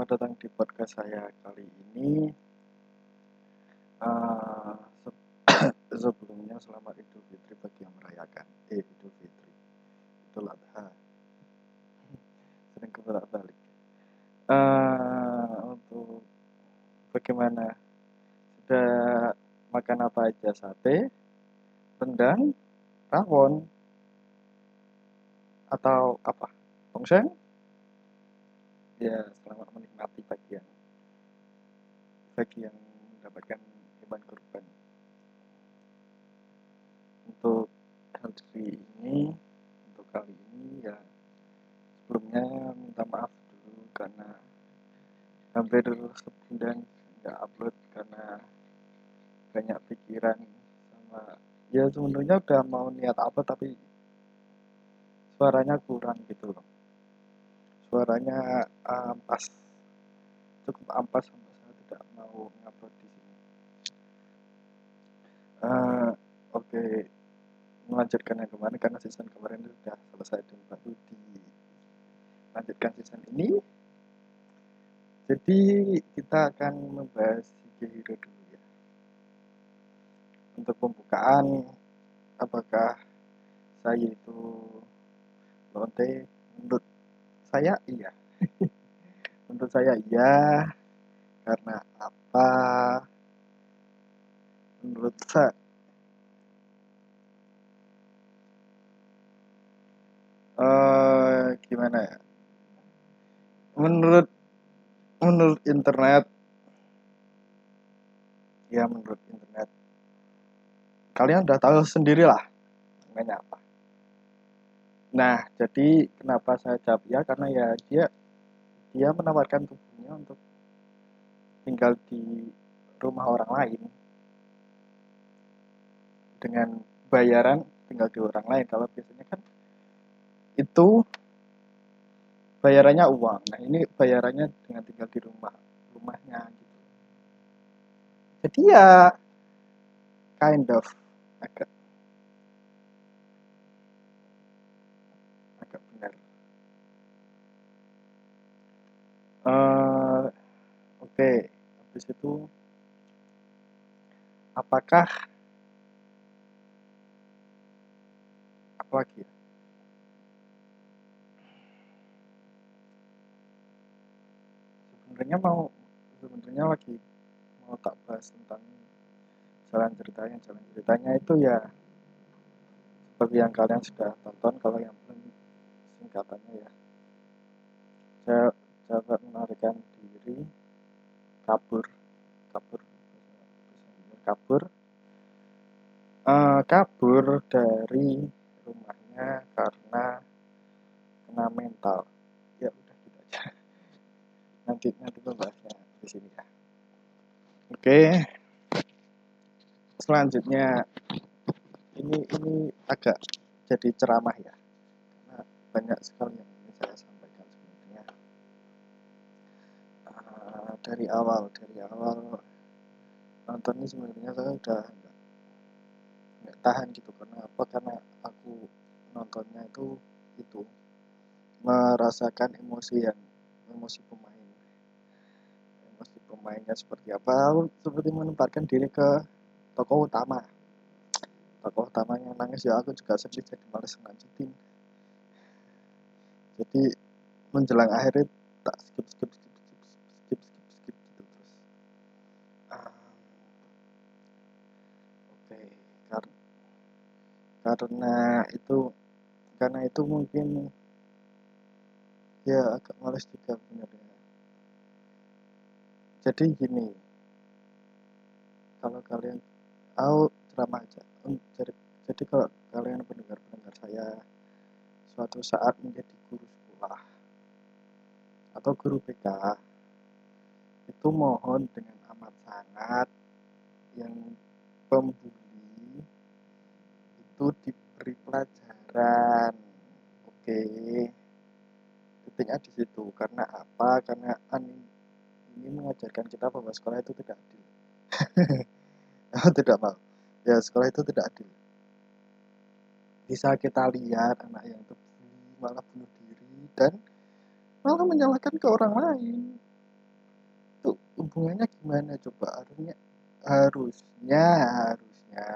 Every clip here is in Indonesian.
selamat datang di podcast saya kali ini. Uh, se sebelumnya selamat Idul Fitri bagi yang merayakan. Eh, Idul Fitri. Idul Adha. Sering kebolak balik. Uh, untuk bagaimana? Sudah makan apa aja? Sate, rendang, rawon, atau apa? Tongseng? Ya selamat menikmati bagian bagi yang mendapatkan hewan kurban. Untuk hari ini untuk kali ini ya sebelumnya minta maaf dulu karena hampir sebulan nggak upload karena banyak pikiran sama ya sebenarnya udah mau niat apa tapi suaranya kurang gitu loh suaranya ampas cukup ampas sampai saya tidak mau ngupload di sini. Uh, oke okay. melanjutkan yang kemarin karena season kemarin sudah selesai dan baru dilanjutkan season ini. Jadi kita akan membahas Hero dulu ya. Untuk pembukaan apakah saya itu lonte menurut saya iya. Untuk saya iya. Karena apa? Menurut saya uh, gimana ya? Menurut menurut internet ya menurut internet kalian udah tahu sendirilah namanya apa Nah, jadi kenapa saya jawab ya karena ya dia dia menawarkan tubuhnya untuk tinggal di rumah orang lain dengan bayaran tinggal di orang lain. Kalau biasanya kan itu bayarannya uang. Nah, ini bayarannya dengan tinggal di rumah rumahnya gitu. Jadi ya kind of agak uh, oke okay. Habis itu apakah apa lagi ya? Sebenarnya mau sebenarnya lagi mau tak bahas tentang jalan ceritanya. Jalan ceritanya itu ya seperti yang kalian sudah tonton kalau yang belum singkatannya ya. Saya dapat melarikan diri kabur. Kabur. Kabur. Uh, kabur dari rumahnya karena kena mental. Ya udah gitu aja. Nanti nanti membahasnya di sini ya. Oke. Selanjutnya ini ini agak jadi ceramah ya. Karena banyak sekali yang dari awal dari awal nonton ini sebenarnya saya udah nggak tahan gitu. Karena apa? Karena aku nontonnya itu itu merasakan emosi yang emosi pemain. Emosi pemainnya seperti apa? Aku seperti menempatkan diri ke tokoh utama. Tokoh utamanya nangis ya aku juga sedih jadi males lanjutin jadi menjelang akhir tak skip skip skip karena itu karena itu mungkin ya agak males juga sebenarnya jadi gini kalau kalian tahu drama aja jadi, jadi kalau kalian pendengar-pendengar saya suatu saat menjadi guru sekolah atau guru BK itu mohon dengan amat sangat yang pembuli itu diberi pelajaran oke. Titiknya di situ. Karena apa? Karena ini mengajarkan kita bahwa sekolah itu tidak adil. Tidak mau. Ya sekolah itu tidak adil. Bisa kita lihat anak yang terbuli malah bunuh diri dan malah menyalahkan ke orang lain. Hubungannya gimana coba? Harusnya harusnya harusnya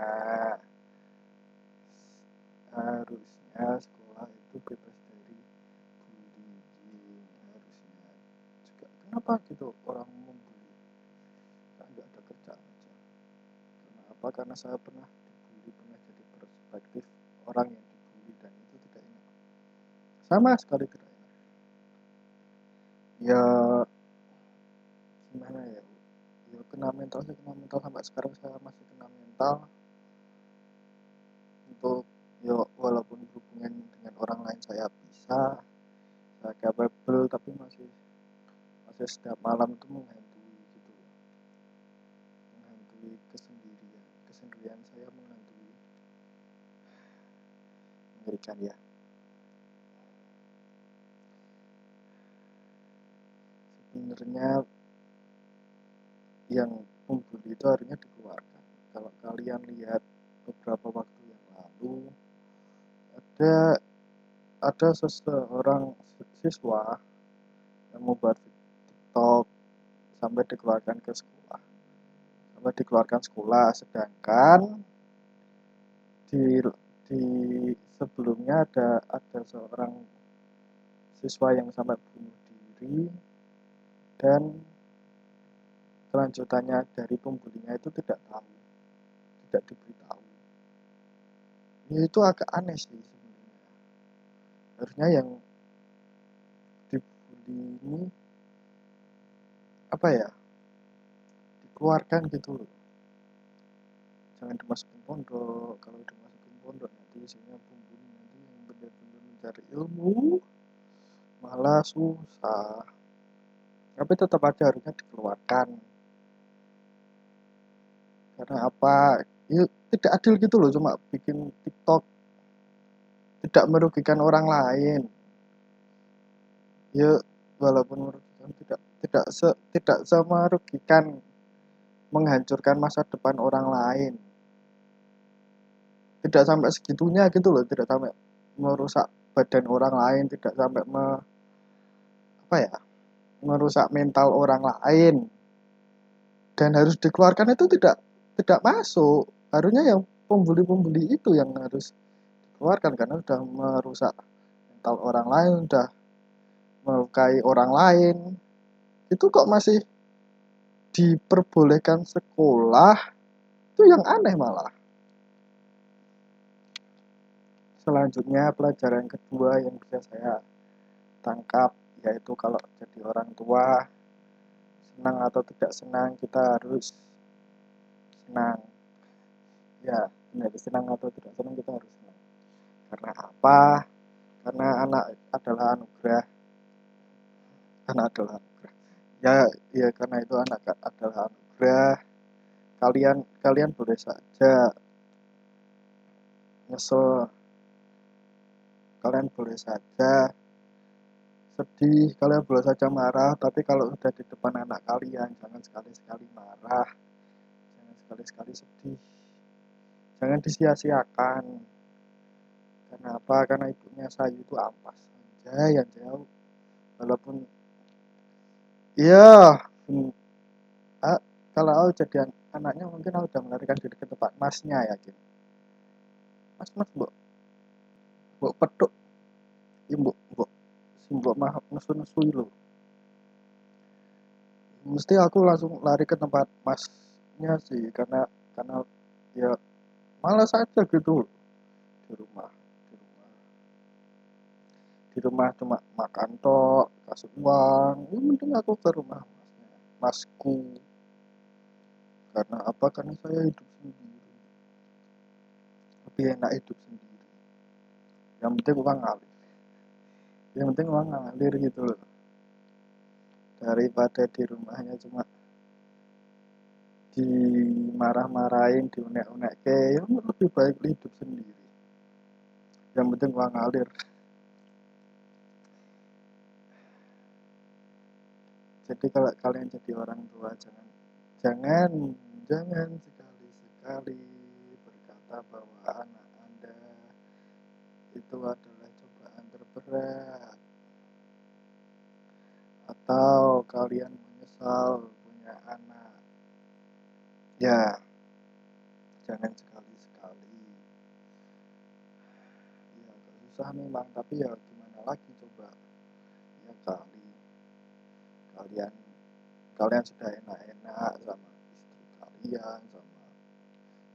harusnya sekolah itu bebas dari bullying harusnya juga kenapa? Gitu orang membuli kan nggak ada kerjaan aja. Kenapa? Karena saya pernah dibully pernah jadi perspektif orang yang dibully dan itu tidak enak. Sama sekali tidak enak. Ya gimana ya? Ya kena mental sih kena mental. Sampai sekarang saya masih kena mental. Untuk yo walaupun hubungan dengan orang lain saya bisa saya capable tapi masih masih setiap malam itu menghantui gitu menghantui kesendirian. Kesendirian saya menghantui. Mengerikan ya. Sebenarnya yang membuli itu harusnya dikeluarkan. Kalau kalian lihat beberapa waktu yang lalu ada ada seseorang siswa yang membuat TikTok sampai dikeluarkan ke sekolah. Sampai dikeluarkan sekolah sedangkan di di sebelumnya ada ada seorang siswa yang sampai bunuh diri dan kelanjutannya dari pembulinya itu tidak tahu tidak diberitahu. Ya itu agak aneh sih sebenarnya. Harusnya yang dibully ini apa ya dikeluarkan gitu loh. Jangan dimasukin pondok kalau dimasukin pondok nanti isinya pembunuh nanti yang benar-benar mencari ilmu malah susah. Tapi tetap aja harusnya dikeluarkan. Karena apa? Ya tidak adil gitu loh cuma bikin TikTok tidak merugikan orang lain. Ya walaupun merugikan tidak tidak se, tidak semerugikan menghancurkan masa depan orang lain. Tidak sampai segitunya gitu loh tidak sampai merusak badan orang lain tidak sampai me, apa ya merusak mental orang lain. Dan harus dikeluarkan itu tidak tidak masuk. Harusnya yang pembuli-pembuli itu yang harus dikeluarkan karena sudah merusak mental orang lain sudah melukai orang lain itu kok masih diperbolehkan sekolah? Itu yang aneh malah. Selanjutnya pelajaran kedua yang bisa saya tangkap yaitu kalau jadi orang tua senang atau tidak senang kita harus senang. Ya benar senang atau tidak senang kita harus senang. Karena apa? Karena anak adalah anugerah. Anak adalah ya ya karena itu anak adalah anugerah. Kalian kalian boleh saja nyesel. Kalian boleh saja sedih kalian boleh saja marah tapi kalau udah di depan anak kalian jangan sekali-sekali marah. Jangan sekali-sekali sedih. Jangan disia-siakan. Karena apa? Karena ibunya sayu itu ampas saja yang jauh. Walaupun iya. Hmm, ah, kalau aku jadi anaknya mungkin aku udah melarikan diri ke tempat masnya yakin mas mas bu bu petuk. Ibu bu mbok. Mah nesu-nesu lo mesti aku langsung lari ke tempat masnya sih karena karena ya malas aja gitu. Di rumah rumah cuma makan tok kasih uang. Ya mending aku ke rumah masnya masku. Karena apa? Karena saya hidup sendiri. Lebih enak hidup sendiri. Yang penting uang ngalir. Yang penting uang ngalir gitu loh. Daripada di rumahnya cuma dimarah-marahin diunek-unek ke ya lebih baik hidup sendiri. Yang penting uang ngalir jadi kalau kalian jadi orang tua jangan jangan jangan sekali-sekali berkata bahwa anak anda itu adalah berat atau kalian menyesal punya ya jangan sekali-sekali. Ya susah memang tapi ya gimana lagi coba? Ya kali kalian. Kalian sudah enak-enak sama istri kalian sama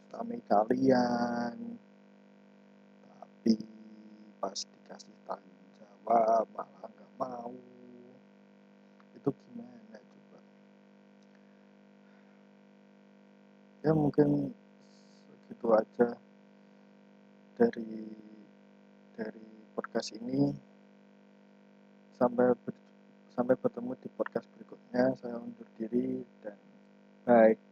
suami kalian. Tapi pas dikasih tanggung jawab malah nggak mau. Itu gimana coba? Ya mungkin segitu aja dari dari podcast ini. Sampai sampai bertemu di podcast berikutnya. Saya undur diri dan bye